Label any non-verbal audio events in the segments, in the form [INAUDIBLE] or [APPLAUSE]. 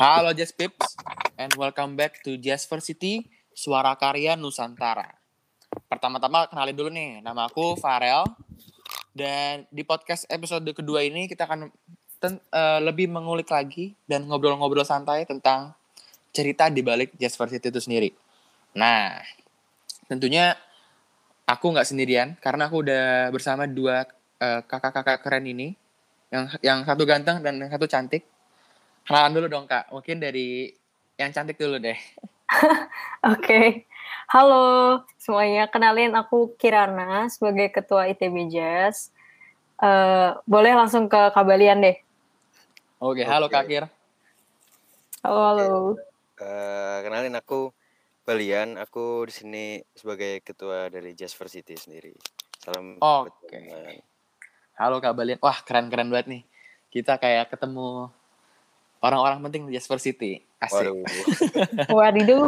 Halo Jazz Pips, and welcome back to Jazzversity, Suara Karya Nusantara. Pertama-tama kenalin dulu nih, nama aku Farel. Dan di podcast episode kedua ini kita akan ten- eh, lebih mengulik lagi dan ngobrol-ngobrol santai tentang cerita di balik Jazzversity itu sendiri. Nah, tentunya aku nggak sendirian karena aku udah bersama dua eh, kakak-kakak keren ini. Yang yang satu ganteng dan yang satu cantik. Kenalan dulu dong kak, mungkin dari yang cantik dulu deh. [LAUGHS] Oke, halo semuanya. Kenalin aku Kirana sebagai Ketua ITB Jazz. Eh, boleh langsung ke Kabalian deh. Oke, halo Oke. kak Kir. Halo, halo. Eh, kenalin aku Balian, aku di sini sebagai ketua dari Jazzversity sendiri. Salam Oke. teman-teman. Halo kak Balian. Wah keren-keren banget nih. Kita kayak ketemu orang-orang penting di Jazzversity. Asik. Waduh. [LAUGHS] Wadidu.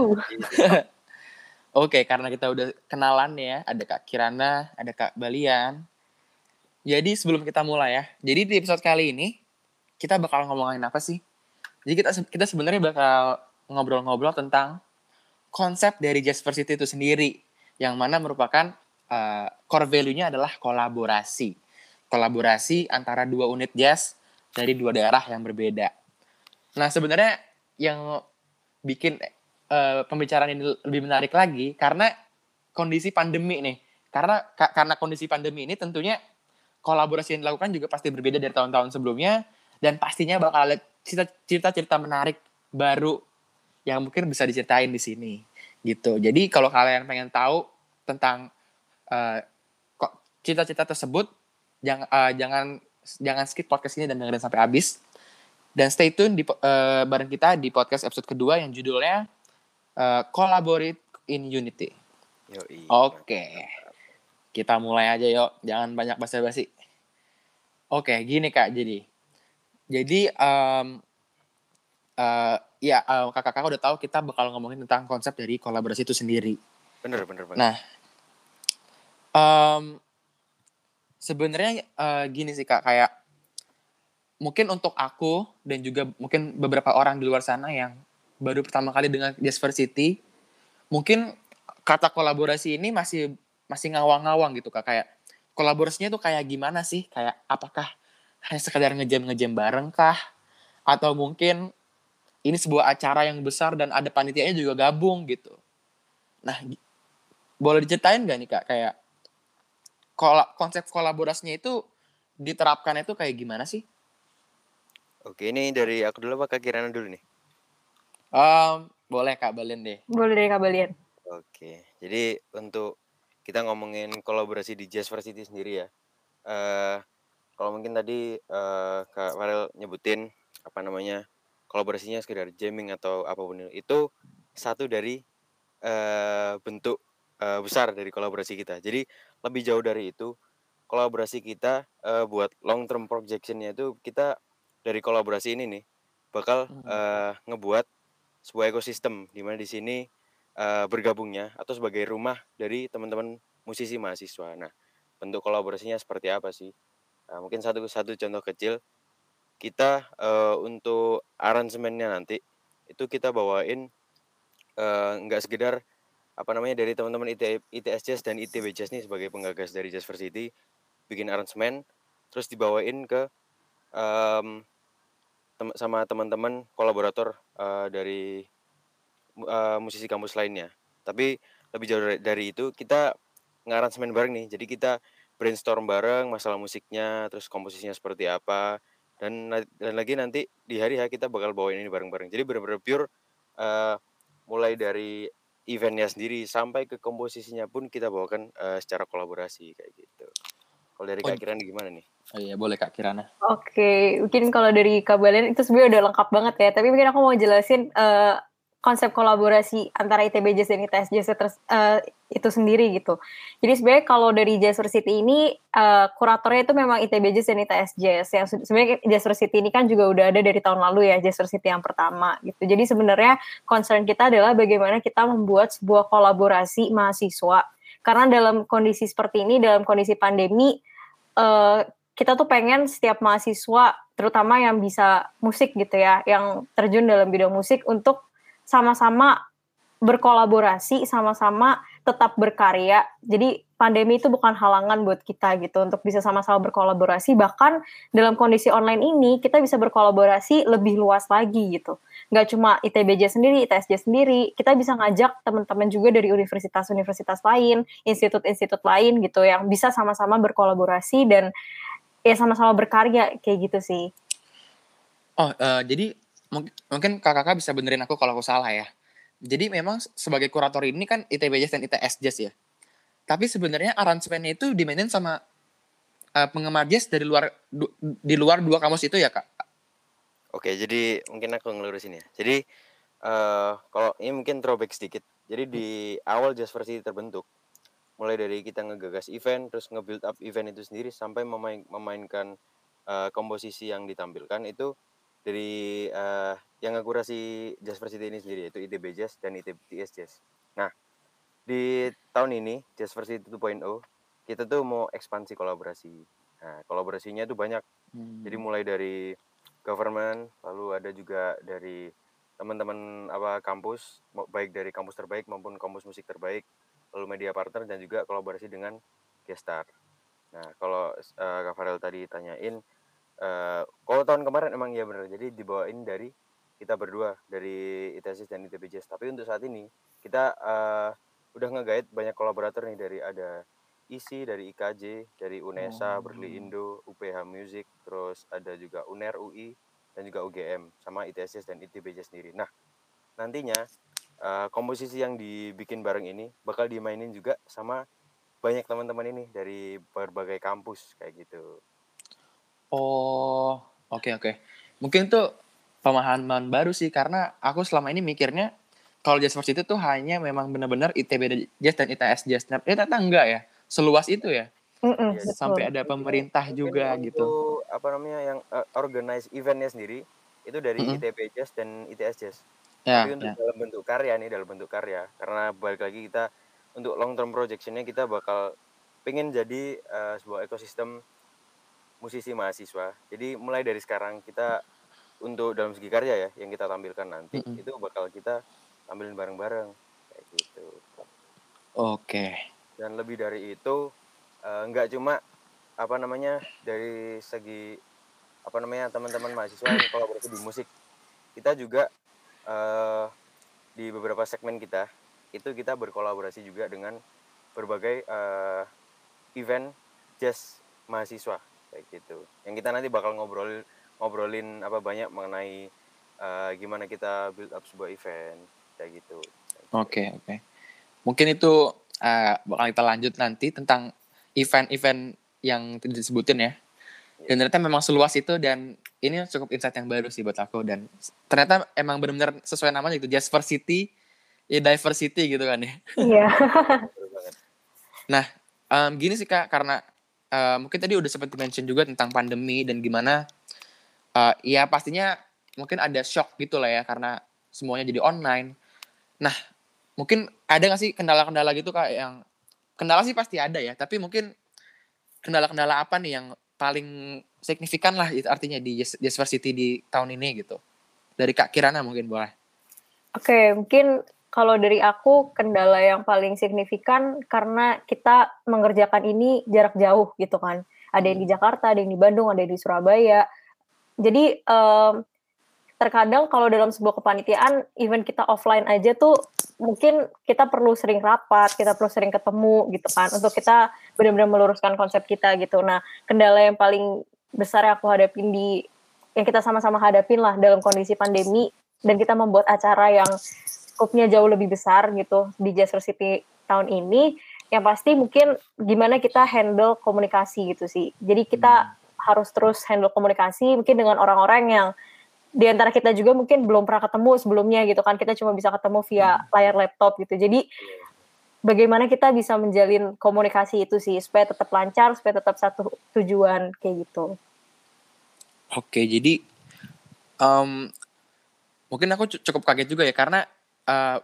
[LAUGHS] Oke, karena kita udah kenalan ya, ada Kak Kirana, ada Kak Balian. Jadi sebelum kita mulai ya, jadi di episode kali ini kita bakal ngomongin apa sih? Jadi kita kita sebenarnya bakal ngobrol-ngobrol tentang konsep dari Jazzversity itu sendiri, yang mana merupakan uh, core value-nya adalah kolaborasi. Kolaborasi antara dua unit jazz dari dua daerah yang berbeda. Nah sebenarnya yang bikin eh, pembicaraan ini lebih menarik lagi karena kondisi pandemi nih. Karena ka- karena kondisi pandemi ini tentunya kolaborasi yang dilakukan juga pasti berbeda dari tahun-tahun sebelumnya dan pastinya bakal ada cerita- cerita-cerita menarik baru yang mungkin bisa diceritain di sini gitu. Jadi kalau kalian pengen tahu tentang kok cita-cita tersebut jangan eh, jangan jangan skip podcast ini dan dengerin sampai habis. Dan stay tune di eh, bareng kita di podcast episode kedua yang judulnya eh, Collaborate in Unity. Oke. Kita mulai aja yuk, jangan banyak basa-basi. Oke, gini Kak, jadi. Jadi em eh, ya eh, kakak-kakak udah tahu kita bakal ngomongin tentang konsep dari kolaborasi itu sendiri. Bener, bener banget. Nah, em sebenarnya eh, gini sih kak, kayak mungkin untuk aku dan juga mungkin beberapa orang di luar sana yang baru pertama kali dengan Jazzversity, mungkin kata kolaborasi ini masih masih ngawang-ngawang gitu kak, kayak kolaborasinya tuh kayak gimana sih? Kayak apakah hanya sekedar ngejam-ngejam bareng kah? Atau mungkin ini sebuah acara yang besar dan ada panitianya juga gabung gitu. Nah, boleh diceritain gak nih kak kayak konsep kolaborasinya itu diterapkan itu kayak gimana sih? Oke, ini dari aku dulu apa Kak Kirana dulu nih? Em, boleh kak Balen deh. Boleh dari Kabalian. Oke, jadi untuk kita ngomongin kolaborasi di Jazzversity sendiri ya. eh kalau mungkin tadi eh Kak Farel nyebutin apa namanya kolaborasinya sekedar jamming atau apa pun itu, itu satu dari eh bentuk eh, besar dari kolaborasi kita. Jadi lebih jauh dari itu kolaborasi kita eh, buat long term projection-nya itu kita dari kolaborasi ini nih bakal Hmm. eh, ngebuat sebuah ekosistem di mana di sini eh, bergabungnya atau sebagai rumah dari teman-teman musisi mahasiswa. Nah, bentuk kolaborasinya seperti apa sih? Nah, mungkin satu satu contoh kecil kita eh, untuk aransemennya nanti itu kita bawain nggak sekedar apa namanya dari teman-teman IT, ITS Jazz dan ITB Jazz nih sebagai penggagas dari Jazzversity bikin aransemen terus dibawain ke em, tem- sama teman-teman kolaborator eh, dari eh, musisi kampus lainnya. Tapi lebih jauh dari, itu kita ngaransemen bareng nih. Jadi kita brainstorm bareng masalah musiknya, terus komposisinya seperti apa. Dan dan lagi nanti di hari H kita bakal bawain ini bareng-bareng. Jadi benar-benar pure eh, mulai dari eventnya sendiri sampai ke komposisinya pun kita bawakan eh, secara kolaborasi kayak gitu. Kalau dari Oh, Kak Kiran gimana nih? Oh iya boleh kak Kirana. Oke, mungkin kalau dari Kabalian itu sebenarnya udah lengkap banget ya. Tapi mungkin aku mau jelasin eh, konsep kolaborasi antara ITB Jazz dan ITS Jazz eh, itu sendiri gitu. Jadi sebenarnya kalau dari Jazzversity ini eh, kuratornya itu memang ITB Jazz dan ITS Jazz. Yang se- sebenarnya Jazzversity ini kan juga udah ada dari tahun lalu ya Jazzversity yang pertama gitu. Jadi sebenarnya concern kita adalah bagaimana kita membuat sebuah kolaborasi mahasiswa. Karena dalam kondisi seperti ini, dalam kondisi pandemi, eh, kita tuh pengen setiap mahasiswa terutama yang bisa musik gitu ya, yang terjun dalam bidang musik untuk sama-sama berkolaborasi, sama-sama tetap berkarya. Jadi pandemi itu bukan halangan buat kita gitu untuk bisa sama-sama berkolaborasi. Bahkan dalam kondisi online ini kita bisa berkolaborasi lebih luas lagi gitu. Nggak cuma ITBJ sendiri, ITSJ sendiri, kita bisa ngajak teman-teman juga dari universitas-universitas lain, institut-institut lain gitu yang bisa sama-sama berkolaborasi dan ya sama-sama berkarya kayak gitu sih. Oh, uh, jadi mungkin kakak-kakak bisa benerin aku kalau aku salah ya jadi memang sebagai kurator ini kan ITBJS dan ITSJS ya. Tapi sebenarnya aransemennya itu dimainin sama uh, penggemar jazz dari luar du, di luar dua kamus itu ya kak? Oke, jadi mungkin aku ngelurusin ya. Jadi uh, kalau ini mungkin throwback sedikit. Jadi di awal Jazz Versi terbentuk, mulai dari kita ngegagas event, terus nge-build up event itu sendiri sampai memain, memainkan uh, komposisi yang ditampilkan itu dari uh, yang ngakurasi Jazz Varsity ini sendiri yaitu ITB Jazz dan ITS Jazz. Nah, di tahun ini Jazz Varsity 2.0 kita tuh mau ekspansi kolaborasi. Nah, kolaborasinya tuh banyak. Hmm. Jadi mulai dari government, lalu ada juga dari teman-teman apa kampus, baik dari kampus terbaik maupun kampus musik terbaik, lalu media partner dan juga kolaborasi dengan gestar. Nah, kalau uh, Kak Farel tadi tanyain uh, kalau tahun kemarin emang iya bener jadi dibawain dari kita berdua dari ITSIS dan ITBJS tapi untuk saat ini kita uh, udah ngegait banyak kolaborator nih dari ada ISI dari IKJ dari UNESA oh. Berli Indo UPH Music terus ada juga UNER UI dan juga UGM sama ITSIS dan ITBJS sendiri nah nantinya uh, komposisi yang dibikin bareng ini bakal dimainin juga sama banyak teman-teman ini dari berbagai kampus kayak gitu Oh, oke oke. Mungkin tuh pemahaman baru sih karena aku selama ini mikirnya kalau Jazz First itu tuh hanya memang benar-benar ITB Jazz dan ITS Jazz. Nah, ternyata enggak ya. Seluas itu ya. Mm-mm, Sampai ada pemerintah Mungkin juga gitu. apa namanya yang uh, organize eventnya sendiri itu dari mm -hmm. ITB Jazz dan ITS Jazz. Ya, Tapi untuk ya. dalam bentuk karya nih, dalam bentuk karya. Karena balik lagi kita untuk long term projectionnya kita bakal pengen jadi uh, sebuah ekosistem musisi mahasiswa. Jadi mulai dari sekarang kita untuk dalam segi karya ya yang kita tampilkan nanti mm -hmm. itu bakal kita tampilin bareng-bareng kayak gitu. Oke. Okay. Dan lebih dari itu uh, nggak cuma apa namanya dari segi apa namanya teman-teman mahasiswa yang kolaborasi di musik. Kita juga uh, di beberapa segmen kita itu kita berkolaborasi juga dengan berbagai uh, event jazz mahasiswa kayak gitu yang kita nanti bakal ngobrol ngobrolin apa banyak mengenai uh, gimana kita build up sebuah event kayak gitu. Oke okay, oke. Okay. mungkin itu uh, bakal kita lanjut nanti tentang event-event yang disebutin ya. Dan ternyata memang seluas itu dan ini cukup insight yang baru sih buat aku dan ternyata emang benar-benar sesuai namanya itu City ya diversity gitu kan ya. Iya. [LAUGHS] Nah um, gini sih kak karena uh, mungkin tadi udah sempat mention juga tentang pandemi dan gimana uh, ya pastinya mungkin ada shock gitu lah ya karena semuanya jadi online. Nah, mungkin ada gak sih kendala-kendala gitu kak yang kendala sih pasti ada ya, tapi mungkin kendala-kendala apa nih yang paling signifikan lah artinya di Jasper City di tahun ini gitu. Dari Kak Kirana mungkin boleh. Oke, okay, mungkin kalau dari aku kendala yang paling signifikan karena kita mengerjakan ini jarak jauh gitu kan. Ada yang di hmm. Jakarta, ada yang di Bandung, ada yang di Surabaya. Jadi um, terkadang kalau dalam sebuah kepanitiaan event kita offline aja tuh mungkin kita perlu sering rapat, kita perlu sering ketemu gitu kan untuk kita benar-benar meluruskan konsep kita gitu. Nah, kendala yang paling besar yang aku hadapin di yang kita sama-sama hadapin lah dalam kondisi pandemi dan kita membuat acara yang skopnya jauh lebih besar gitu di Jasper City tahun ini yang pasti mungkin gimana kita handle komunikasi gitu sih jadi kita hmm. harus terus handle komunikasi mungkin dengan orang-orang yang di antara kita juga mungkin belum pernah ketemu sebelumnya gitu kan. Kita cuma bisa ketemu via hmm. layar laptop gitu. Jadi bagaimana kita bisa menjalin komunikasi itu sih supaya tetap lancar supaya tetap satu tujuan kayak gitu. Oke jadi um, mungkin aku cukup kaget juga ya karena uh,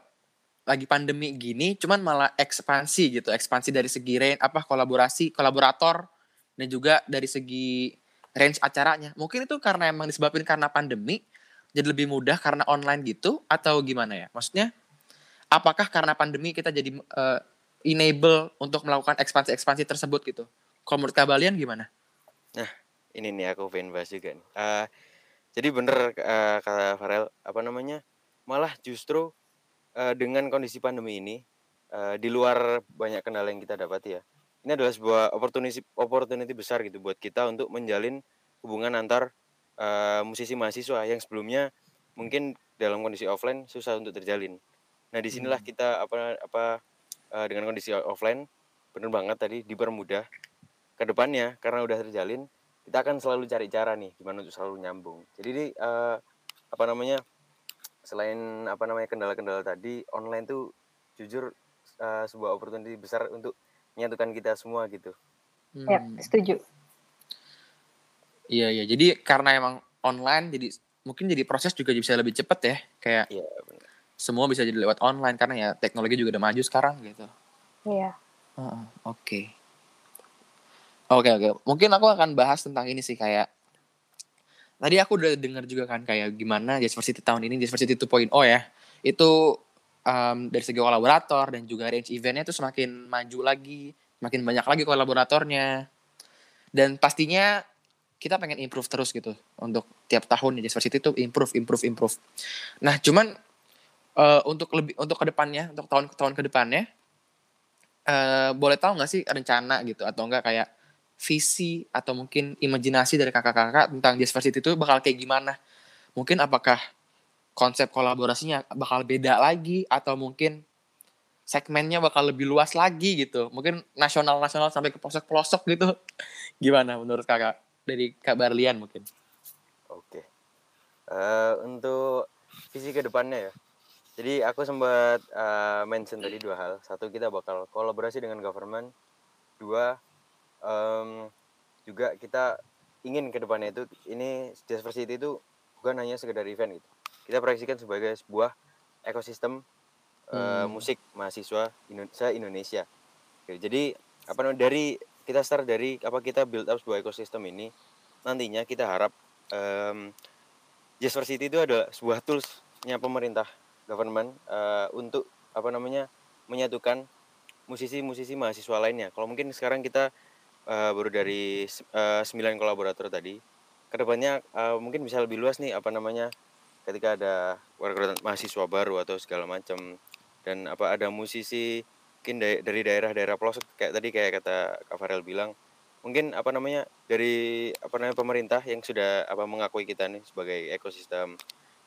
lagi pandemi gini cuman malah ekspansi gitu. Ekspansi dari segi rain apa kolaborasi kolaborator dan juga dari segi range acaranya. Mungkin itu karena emang disebabkan karena pandemi, jadi lebih mudah karena online gitu atau gimana ya? Maksudnya apakah karena pandemi kita jadi uh, enable untuk melakukan ekspansi-ekspansi tersebut gitu? Kalau menurut kalian gimana? Nah, ini nih aku pengen bahas juga nih. Uh, jadi bener uh, kata Farel apa namanya? Malah justru uh, dengan kondisi pandemi ini uh, di luar banyak kendala yang kita dapat ya ini adalah sebuah opportunity opportunity besar gitu buat kita untuk menjalin hubungan antar uh, musisi mahasiswa yang sebelumnya mungkin dalam kondisi offline susah untuk terjalin. Nah di sinilah hmm. kita apa apa uh, dengan kondisi offline bener banget tadi dipermudah ke depannya karena udah terjalin kita akan selalu cari cara nih gimana untuk selalu nyambung. Jadi uh, apa namanya selain apa namanya kendala-kendala tadi online tuh jujur uh, sebuah opportunity besar untuk menyatukan kita semua gitu. Ya, hmm. Ya, setuju. Iya, iya. Jadi karena emang online jadi mungkin jadi proses juga bisa lebih cepat ya. Kayak Iya, benar. Semua bisa jadi lewat online karena ya teknologi juga udah maju sekarang gitu. Iya. Oke. Oke, oke. Mungkin aku akan bahas tentang ini sih kayak Tadi aku udah dengar juga kan kayak gimana University tahun ini University 2.0 ya. Itu um, dari segi kolaborator dan juga range eventnya itu semakin maju lagi, makin banyak lagi kolaboratornya. Dan pastinya kita pengen improve terus gitu untuk tiap tahun di University itu improve, improve, improve. Nah, cuman uh, untuk lebih untuk ke depannya, untuk tahun-tahun ke depannya, uh, boleh tahu nggak sih rencana gitu atau enggak kayak visi atau mungkin imajinasi dari kakak-kakak tentang University itu bakal kayak gimana? Mungkin apakah konsep kolaborasinya bakal beda lagi atau mungkin segmennya bakal lebih luas lagi gitu. Mungkin nasional-nasional sampai ke pelosok-pelosok gitu. [LAUGHS] Gimana menurut kakak? Dari Kak Barlian mungkin. Oke. Uh, untuk visi ke depannya ya. Jadi aku sempat uh, mention tadi dua hal. Satu kita bakal kolaborasi dengan government. Dua um, juga kita ingin ke depannya itu ini diversity itu bukan hanya sekedar event gitu kita proyeksikan sebagai sebuah ekosistem eh, hmm. uh, musik mahasiswa Indonesia Indonesia. Oke, jadi apa namanya dari kita start dari apa kita build up sebuah ekosistem ini nantinya kita harap um, Varsity itu ada sebuah toolsnya pemerintah government uh, untuk apa namanya menyatukan musisi-musisi mahasiswa lainnya. Kalau mungkin sekarang kita uh, baru dari uh, 9 kolaborator tadi, ke depannya uh, mungkin bisa lebih luas nih apa namanya ketika ada warga mahasiswa baru atau segala macam dan apa ada musisi mungkin dari daerah-daerah pelosok kayak tadi kayak kata Kak Farel bilang mungkin apa namanya dari apa namanya pemerintah yang sudah apa mengakui kita nih sebagai ekosistem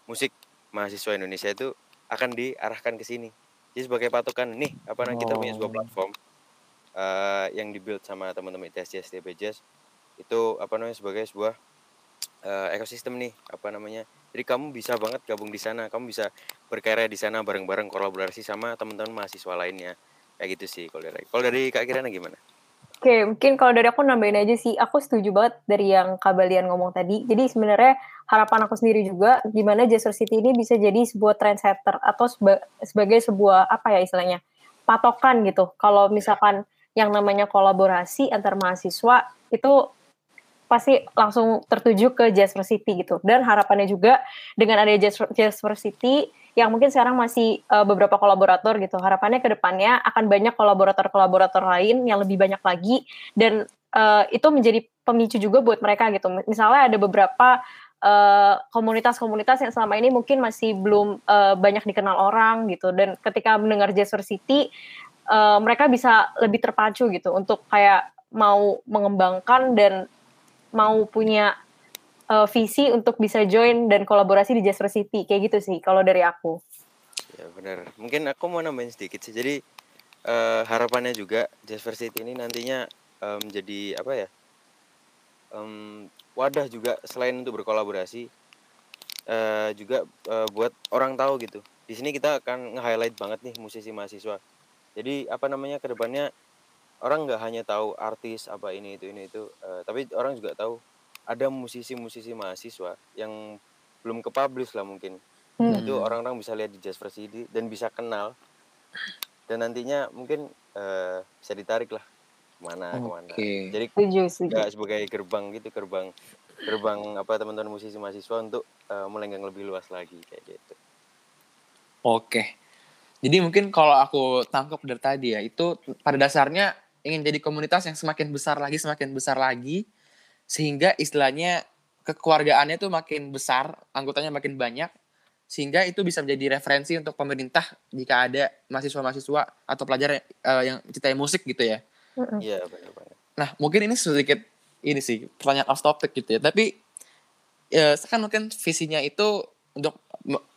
musik mahasiswa Indonesia itu akan diarahkan ke sini jadi sebagai patokan nih apa namanya oh. kita punya sebuah oh. platform uh, yang dibuild sama teman-teman ITSJS TPJS itu apa namanya sebagai sebuah uh, ekosistem nih apa namanya jadi kamu bisa banget gabung di sana kamu bisa berkarya di sana bareng-bareng kolaborasi sama teman-teman mahasiswa lainnya kayak gitu sih kalau dari kalau dari kak Kirana gimana Oke, mungkin kalau dari aku nambahin aja sih, aku setuju banget dari yang Kak Balian ngomong tadi. Jadi sebenarnya harapan aku sendiri juga, gimana Jasper City ini bisa jadi sebuah trendsetter atau seba sebagai sebuah apa ya istilahnya patokan gitu. Kalau misalkan yang namanya kolaborasi antar mahasiswa itu pasti langsung tertuju ke Jasper City gitu. Dan harapannya juga dengan adanya Jasper, Jasper City yang mungkin sekarang masih uh, beberapa kolaborator gitu. Harapannya ke depannya akan banyak kolaborator-kolaborator lain yang lebih banyak lagi dan uh, itu menjadi pemicu juga buat mereka gitu. Misalnya ada beberapa eh, komunitas-komunitas uh, yang selama ini mungkin masih belum uh, banyak dikenal orang gitu dan ketika mendengar Jasper City uh, mereka bisa lebih terpacu gitu untuk kayak mau mengembangkan dan mau punya uh, visi untuk bisa join dan kolaborasi di Jasper City kayak gitu sih kalau dari aku. Ya benar. Mungkin aku mau nambahin sedikit sih. Jadi uh, harapannya juga Jasper City ini nantinya um, jadi apa ya? Um, wadah juga selain untuk berkolaborasi uh, juga uh, buat orang tahu gitu. Di sini kita akan nge-highlight banget nih musisi mahasiswa. Jadi apa namanya ke depannya orang nggak hanya tahu artis apa ini itu ini itu uh, tapi orang juga tahu ada musisi-musisi mahasiswa yang belum ke publish lah mungkin hmm. itu orang-orang bisa lihat di Jasper CD dan bisa kenal dan nantinya mungkin uh, bisa ditarik lah ke mana ke mana Oke. jadi Setuju, setuju. nggak sebagai gerbang gitu gerbang gerbang apa teman-teman musisi mahasiswa untuk eh, melenggang lebih luas lagi kayak gitu Oke. Jadi mungkin kalau aku tangkap dari tadi ya, itu pada dasarnya ingin jadi komunitas yang semakin besar lagi, semakin besar lagi, sehingga istilahnya kekeluargaannya tuh makin besar, anggotanya makin banyak, sehingga itu bisa menjadi referensi untuk pemerintah jika ada mahasiswa-mahasiswa atau pelajar eh, yang cintai musik gitu ya. Iya benar banget Nah, mungkin ini sedikit ini sih pertanyaan off topic gitu ya. Tapi ya kan mungkin visinya itu untuk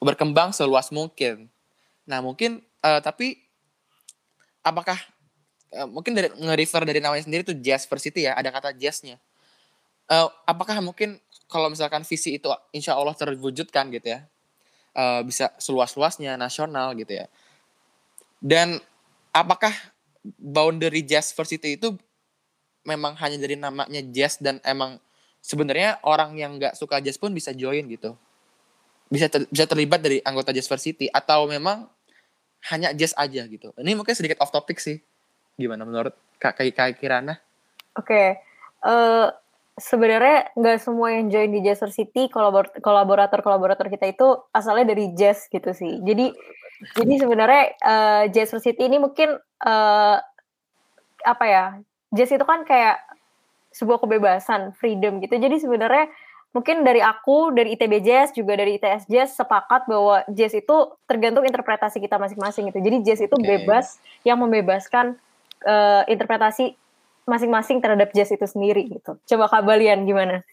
berkembang seluas mungkin. Nah, mungkin eh, tapi apakah eh, mungkin dari nge-refer dari namanya sendiri tuh jazz varsity ya, ada kata jazznya. Eh, apakah mungkin kalau misalkan visi itu insya Allah terwujudkan gitu ya, eh, bisa seluas-luasnya nasional gitu ya. Dan apakah boundary jazz varsity itu memang hanya dari namanya jazz dan emang sebenarnya orang yang nggak suka jazz pun bisa join gitu bisa ter- bisa terlibat dari anggota jazz varsity atau memang hanya jazz aja gitu ini mungkin sedikit off topic sih gimana menurut kak kak Kirana Oke, eh sebenarnya nggak semua yang join di Jazz City kolaborator kolaborator kita itu asalnya dari jazz gitu sih. Jadi jadi sebenarnya eh, Jazz City ini mungkin eh apa ya? Jazz itu kan kayak sebuah kebebasan, freedom gitu. Jadi sebenarnya mungkin dari aku, dari ITB Jazz, juga dari ITS Jazz sepakat bahwa jazz itu tergantung interpretasi kita masing-masing gitu. Jadi jazz itu Oke. bebas yang membebaskan eh, interpretasi masing-masing terhadap jazz itu sendiri gitu. Coba Kak Balian gimana?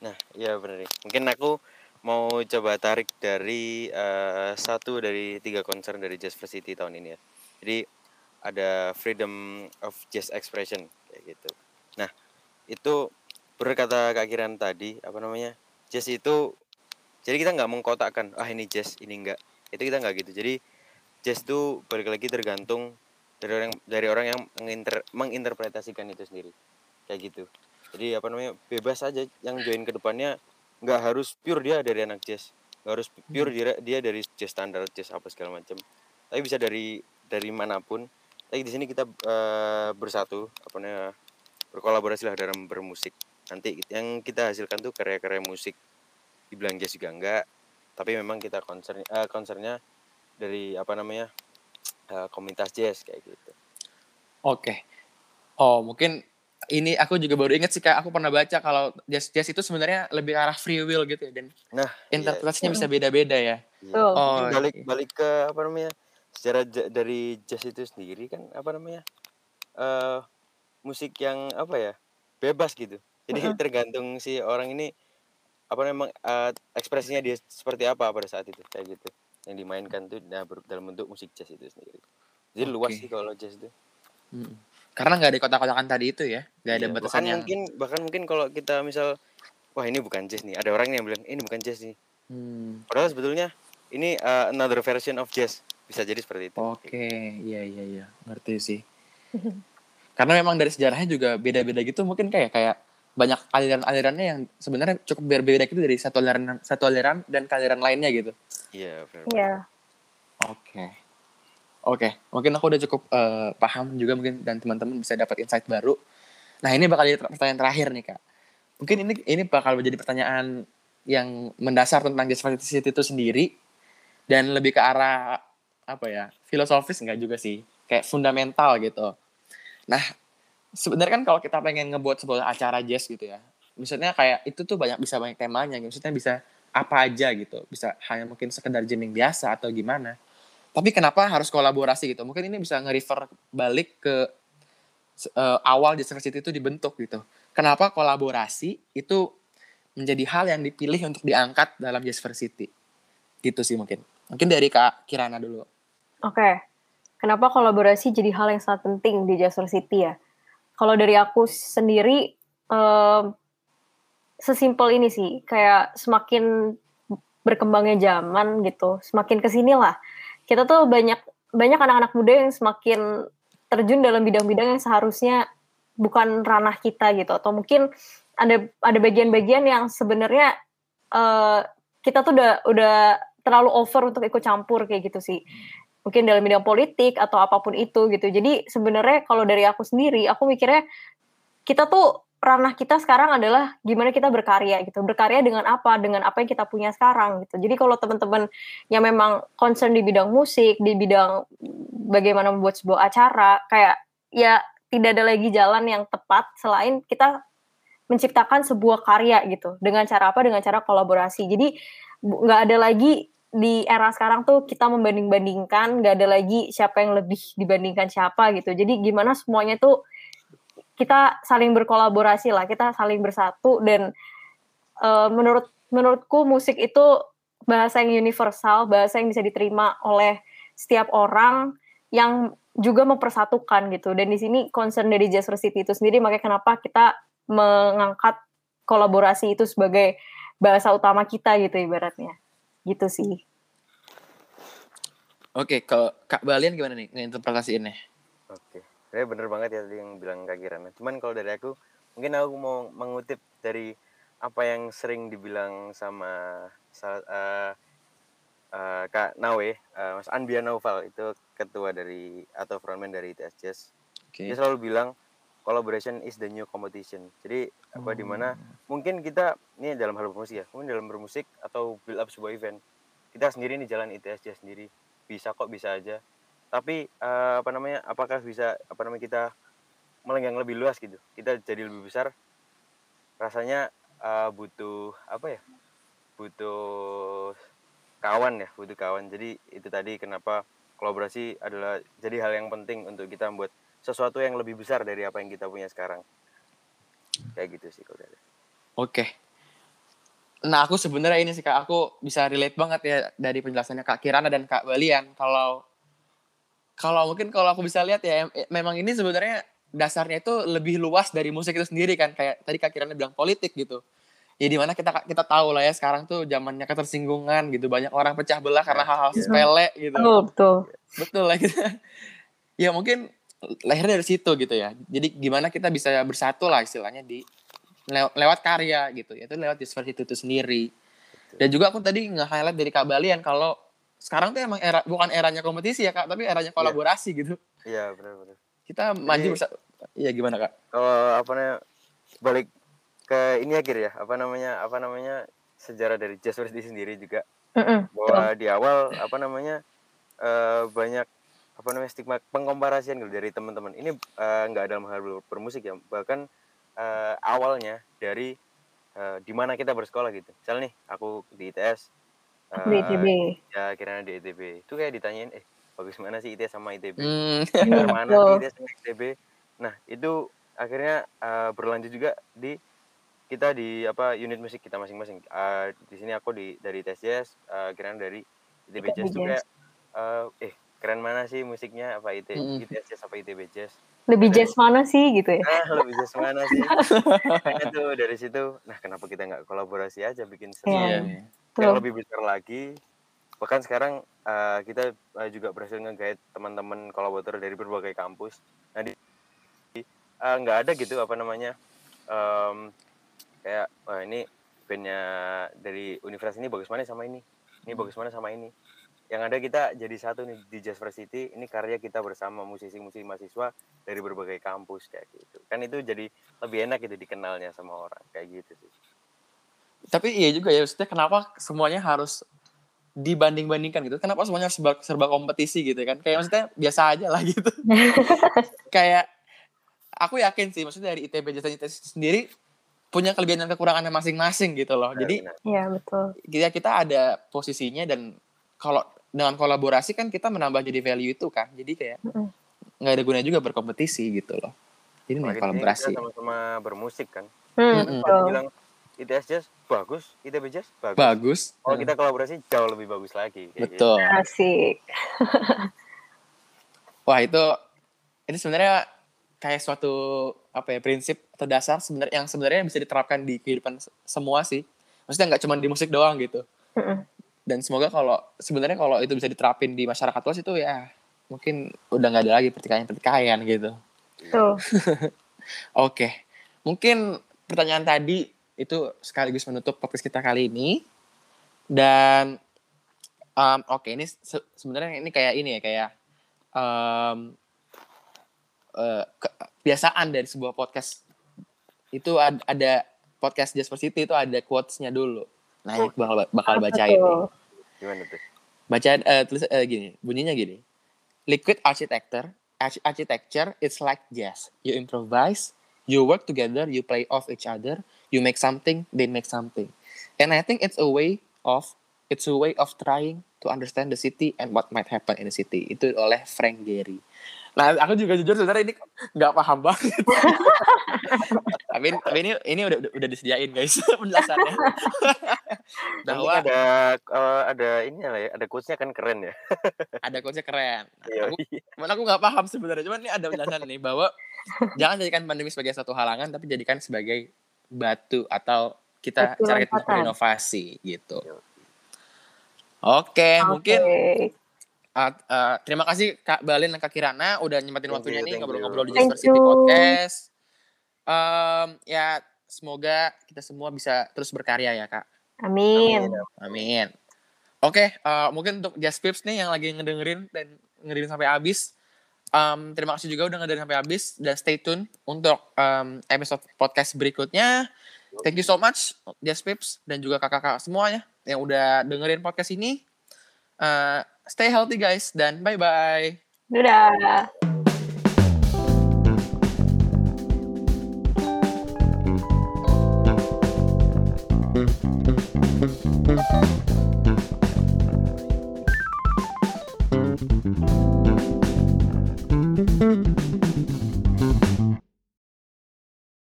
Nah, iya benar. Mungkin aku mau coba tarik dari eh, satu dari tiga concern dari Jazz Varsity tahun ini ya. Jadi ada freedom of jazz expression kayak gitu. Nah, itu berkata Kak Kiran tadi apa namanya? Jazz itu jadi kita nggak mengkotakkan ah ini jazz, ini enggak. Itu kita nggak gitu. Jadi jazz itu balik lagi tergantung dari orang dari orang yang menginter, menginterpretasikan itu sendiri. Kayak gitu. Jadi apa namanya bebas aja yang join ke depannya nggak harus pure dia dari anak jazz. Nggak harus pure dia dia dari jazz standar jazz apa segala macam tapi bisa dari dari mana pun. Tapi di sini kita eh, bersatu apa namanya berkolaborasi lah dalam bermusik. Nanti yang kita hasilkan tuh karya-karya musik. Dibilang jazz juga enggak tapi memang kita concern eh, concernnya dari apa namanya eh, komunitas jazz kayak gitu oke oh mungkin ini aku juga baru inget sih kak aku pernah baca kalau jazz jazz itu sebenarnya lebih ke arah free will gitu ya dan nah iya. interpretasinya bisa beda-beda ya Iya. Betul. Oh, Mungkin balik iya. balik ke apa namanya secara dari jazz itu sendiri kan apa namanya eh musik yang apa ya bebas gitu jadi Mm-mm. tergantung si orang ini apa memang eh, ekspresinya dia seperti apa pada saat itu kayak gitu yang dimainkan tuh nah, dalam bentuk musik jazz itu sendiri. Jadi luas Oke. sih kalau jazz itu. Mm. karena nggak ada kotak-kotakan tadi itu ya? Nggak ada Iya, batasan bahkan yang mungkin bahkan mungkin kalau kita misal wah ini bukan jazz nih. Ada orang yang bilang ini bukan jazz nih. Hmm, padahal sebetulnya ini eh, another version of jazz. Bisa jadi seperti itu. Oke. Iya iya iya. Ngerti sih. [LAUGHS] Karena memang dari sejarahnya juga beda-beda gitu mungkin kayak kayak banyak aliran-alirannya yang sebenarnya cukup berbeda gitu dari satu aliran satu aliran dan aliran lainnya gitu iya benar Iya. Oke. Oke, mungkin aku udah cukup eh, paham juga mungkin dan teman-teman bisa dapat insight baru. Nah, ini bakal jadi pertanyaan terakhir nih, Kak. Mungkin ini ini bakal menjadi pertanyaan yang mendasar tentang varsity itu sendiri dan lebih ke arah apa ya? filosofis enggak juga sih, kayak fundamental gitu. Nah, sebenarnya kan kalau kita pengen ngebuat sebuah acara jazz gitu ya. Misalnya kayak itu tuh banyak bisa banyak temanya, maksudnya bisa apa aja gitu. Bisa hanya mungkin sekedar jamming biasa atau gimana tapi kenapa harus kolaborasi gitu mungkin ini bisa nge-refer balik ke eh, awal Jazz Varsity itu dibentuk gitu kenapa kolaborasi itu menjadi hal yang dipilih untuk diangkat dalam Jazz Varsity gitu sih mungkin mungkin dari kak Kirana dulu Oke. Kenapa kolaborasi jadi hal yang sangat penting di Jazz City ya? Kalau dari aku sendiri em, sesimpel ini sih, kayak semakin berkembangnya zaman gitu, semakin ke sini lah. Kita tuh banyak banyak anak-anak muda yang semakin terjun dalam bidang-bidang yang seharusnya bukan ranah kita gitu, atau mungkin ada ada bagian-bagian yang sebenarnya eh, kita tuh udah udah terlalu over untuk ikut campur kayak gitu sih mungkin dalam bidang politik atau apa pun itu gitu. Jadi sebenarnya kalau dari aku sendiri, aku mikirnya kita tuh ranah kita sekarang adalah gimana kita berkarya gitu. Berkarya dengan apa? Dengan apa yang kita punya sekarang gitu. Jadi kalau teman-teman yang memang concern di bidang musik, di bidang bagaimana membuat sebuah acara, kayak ya tidak ada lagi jalan yang tepat selain kita menciptakan sebuah karya gitu. Dengan cara apa? Dengan cara kolaborasi. Jadi nggak ada lagi di era sekarang tuh kita membanding-bandingkan, nggak ada lagi siapa yang lebih dibandingkan siapa gitu. Jadi gimana semuanya tuh kita saling berkolaborasi lah, kita saling bersatu dan uh, menurut menurutku musik itu bahasa yang universal, bahasa yang bisa diterima oleh setiap orang yang juga mempersatukan gitu. Dan di sini concern dari Jazz City itu sendiri makanya kenapa kita mengangkat kolaborasi itu sebagai bahasa utama kita gitu ibaratnya gitu sih. Oke, kalau Kak Balian gimana nih ngeinterpretasiinnya? Oke, saya bener banget ya tadi yang bilang Kak Kirana. Cuman kalau dari aku, mungkin aku mau mengutip dari apa yang sering dibilang sama uh, uh, Kak Nawe, uh, Mas Anbia Noval itu ketua dari atau frontman dari ITS Jazz. Okay. Dia selalu bilang collaboration is the new competition. Jadi apa di mana oh. mungkin kita ini dalam hal bermusik ya, mungkin dalam bermusik atau build up sebuah event. Kita sendiri nih jalan ITSJ sendiri. Bisa kok bisa aja. Tapi uh, apa namanya? Apakah bisa apa namanya kita melenggang lebih luas gitu. Kita jadi lebih besar. Rasanya uh, butuh apa ya? Butuh kawan ya, butuh kawan. Jadi itu tadi kenapa kolaborasi adalah jadi hal yang penting untuk kita membuat sesuatu yang lebih besar dari apa yang kita punya sekarang. Kayak gitu sih kalau dari oke. Nah aku sebenarnya ini sih kak. Aku bisa relate banget ya dari penjelasannya kak Kirana dan kak Balian kalau kalau mungkin kalau aku bisa lihat ya memang ini sebenarnya dasarnya itu lebih luas dari musik itu sendiri kan. Kayak tadi kak Kirana bilang politik gitu. Ya di mana kita kita tahu lah ya sekarang tuh zamannya ketersinggungan gitu. Banyak orang pecah belah karena hal-hal yeah. sepele gitu. Betul betul. Betul lah gitu. [LAUGHS] Ya mungkin lahirnya dari situ gitu ya. Jadi gimana kita bisa bersatu lah istilahnya di lew lewat karya gitu ya. Itu lewat dispersi itu, itu sendiri. Dan juga aku tadi nge-highlight dari Kak Balian kalau sekarang tuh emang era bukan eranya kompetisi ya Kak, tapi eranya iya. kolaborasi yeah. gitu. Iya, yeah, benar-benar. Kita maju bersatu. Iya gimana Kak? Kalau apa namanya balik ke ini akhir ya, apa namanya? Apa namanya? sejarah dari Jazz sendiri juga. Mm -mm. Bahwa di awal apa namanya? Uh, banyak apa namanya stigma pengkomparasian gitu dari teman-teman ini eh, nggak uh, dalam hal bermusik ya bahkan uh, awalnya dari uh, di mana kita bersekolah gitu misal nih aku di ITS uh, di ITB ya kira di ITB itu kayak ditanyain eh bagus mana sih ITS sama ITB hmm. mana sih ITS sama ITB nah itu akhirnya uh, berlanjut juga di kita di apa unit musik kita masing-masing uh, di sini aku di dari ITS uh, kira dari ITB Jazz kayak uh, eh keren mana sih musiknya? Apa IT mm. ITS Jazz apa ITB Jazz? Lebih jazz mana sih gitu ya? Nah, lebih jazz mana sih? [LAUGHS] Itu dari situ nah kenapa kita nggak kolaborasi aja bikin sesuatu yeah. yang lebih besar lagi? Bahkan sekarang uh, kita uh, juga berhasil nge teman-teman kolaborator dari berbagai kampus. Nah di uh, nggak ada gitu apa namanya um, kayak wah ini bandnya dari universitas ini bagus mana sama ini? Ini bagus mana sama ini yang ada kita jadi satu nih di Jazz City. Ini karya kita bersama musisi-musisi mahasiswa dari berbagai kampus kayak gitu. Kan itu jadi lebih enak gitu dikenalnya sama orang kayak gitu sih. Tapi iya juga ya maksudnya kenapa semuanya harus dibanding-bandingkan gitu? Kenapa semuanya harus serba, serba kompetisi gitu kan? Kayak maksudnya biasa aja lah [LAUGHS] gitu. [LAUGHS] Kayak aku yakin sih maksudnya dari ITB Jazz City sendiri punya kelebihan dan kekurangannya masing-masing gitu loh. Jadi Iya, betul. Kita kita ada posisinya dan kalau dengan kolaborasi kan kita menambah jadi value itu kan. Jadi kayak nggak mm. ada gunanya juga berkompetisi gitu loh. Jadi nih kolaborasi. sama-sama bermusik kan. Hmm, kalau bilang ITS Jazz bagus ITB Jazz bagus. Bagus. Kalau kita kolaborasi jauh lebih bagus lagi betul. Gitu. asik [LAUGHS] wah itu ini sebenarnya kayak suatu apa ya prinsip atau dasar sebenarnya yang sebenarnya bisa diterapkan di kehidupan semua sih. Maksudnya nggak cuma di musik doang gitu dan semoga kalau sebenarnya kalau itu bisa diterapin di masyarakat luas itu ya mungkin udah nggak ada lagi pertikaian pertikaian gitu. Tuh. [LAUGHS] Oke, mungkin pertanyaan tadi itu sekaligus menutup podcast kita kali ini dan Um, Oke, ini se sebenarnya ini kayak ini ya kayak um, uh, kebiasaan dari sebuah podcast itu ad ada podcast Jasper City itu ada quotes-nya dulu. Nah, ini bakal bakal bacain. Nih. Gimana tuh? Baca uh, tulis uh, gini, bunyinya gini. Liquid architecture, architecture it's like jazz. You improvise, you work together, you play off each other, you make something, they make something. And I think it's a way of It's a way of trying to understand the city and what might happen in the city. Itu oleh Frank Gehry. Nah, aku juga jujur sebenarnya ini nggak paham banget. [LAUGHS] tapi, tapi ini ini udah udah disediain guys [LAUGHS] penjelasannya. [LAUGHS] Bahwa ada uh, ada ini lah ya, ada quotesnya kan keren ya. ada quotesnya keren. Nah, aku, mana aku nggak paham sebenarnya, cuman ini ada penjelasan nih bahwa jangan jadikan pandemi sebagai satu halangan, tapi jadikan sebagai batu atau kita Betul, cara kita berinovasi gitu. Oke, okay, okay. mungkin uh, uh, terima kasih Kak Balin dan Kak Kirana udah nyempetin waktunya nih ngobrol-ngobrol di Jasper City Podcast. Um, ya semoga kita semua bisa terus berkarya ya Kak. Amin. Amin. Oke, okay, uh, mungkin untuk Just Pips nih yang lagi ngedengerin dan ngedengerin sampai habis. Um, terima kasih juga udah ngedengerin sampai habis dan stay tune untuk um, episode podcast berikutnya. Thank you so much Just Pips dan juga kakak-kakak semuanya yang udah dengerin podcast ini. Uh, stay healthy guys dan bye bye. Dadah.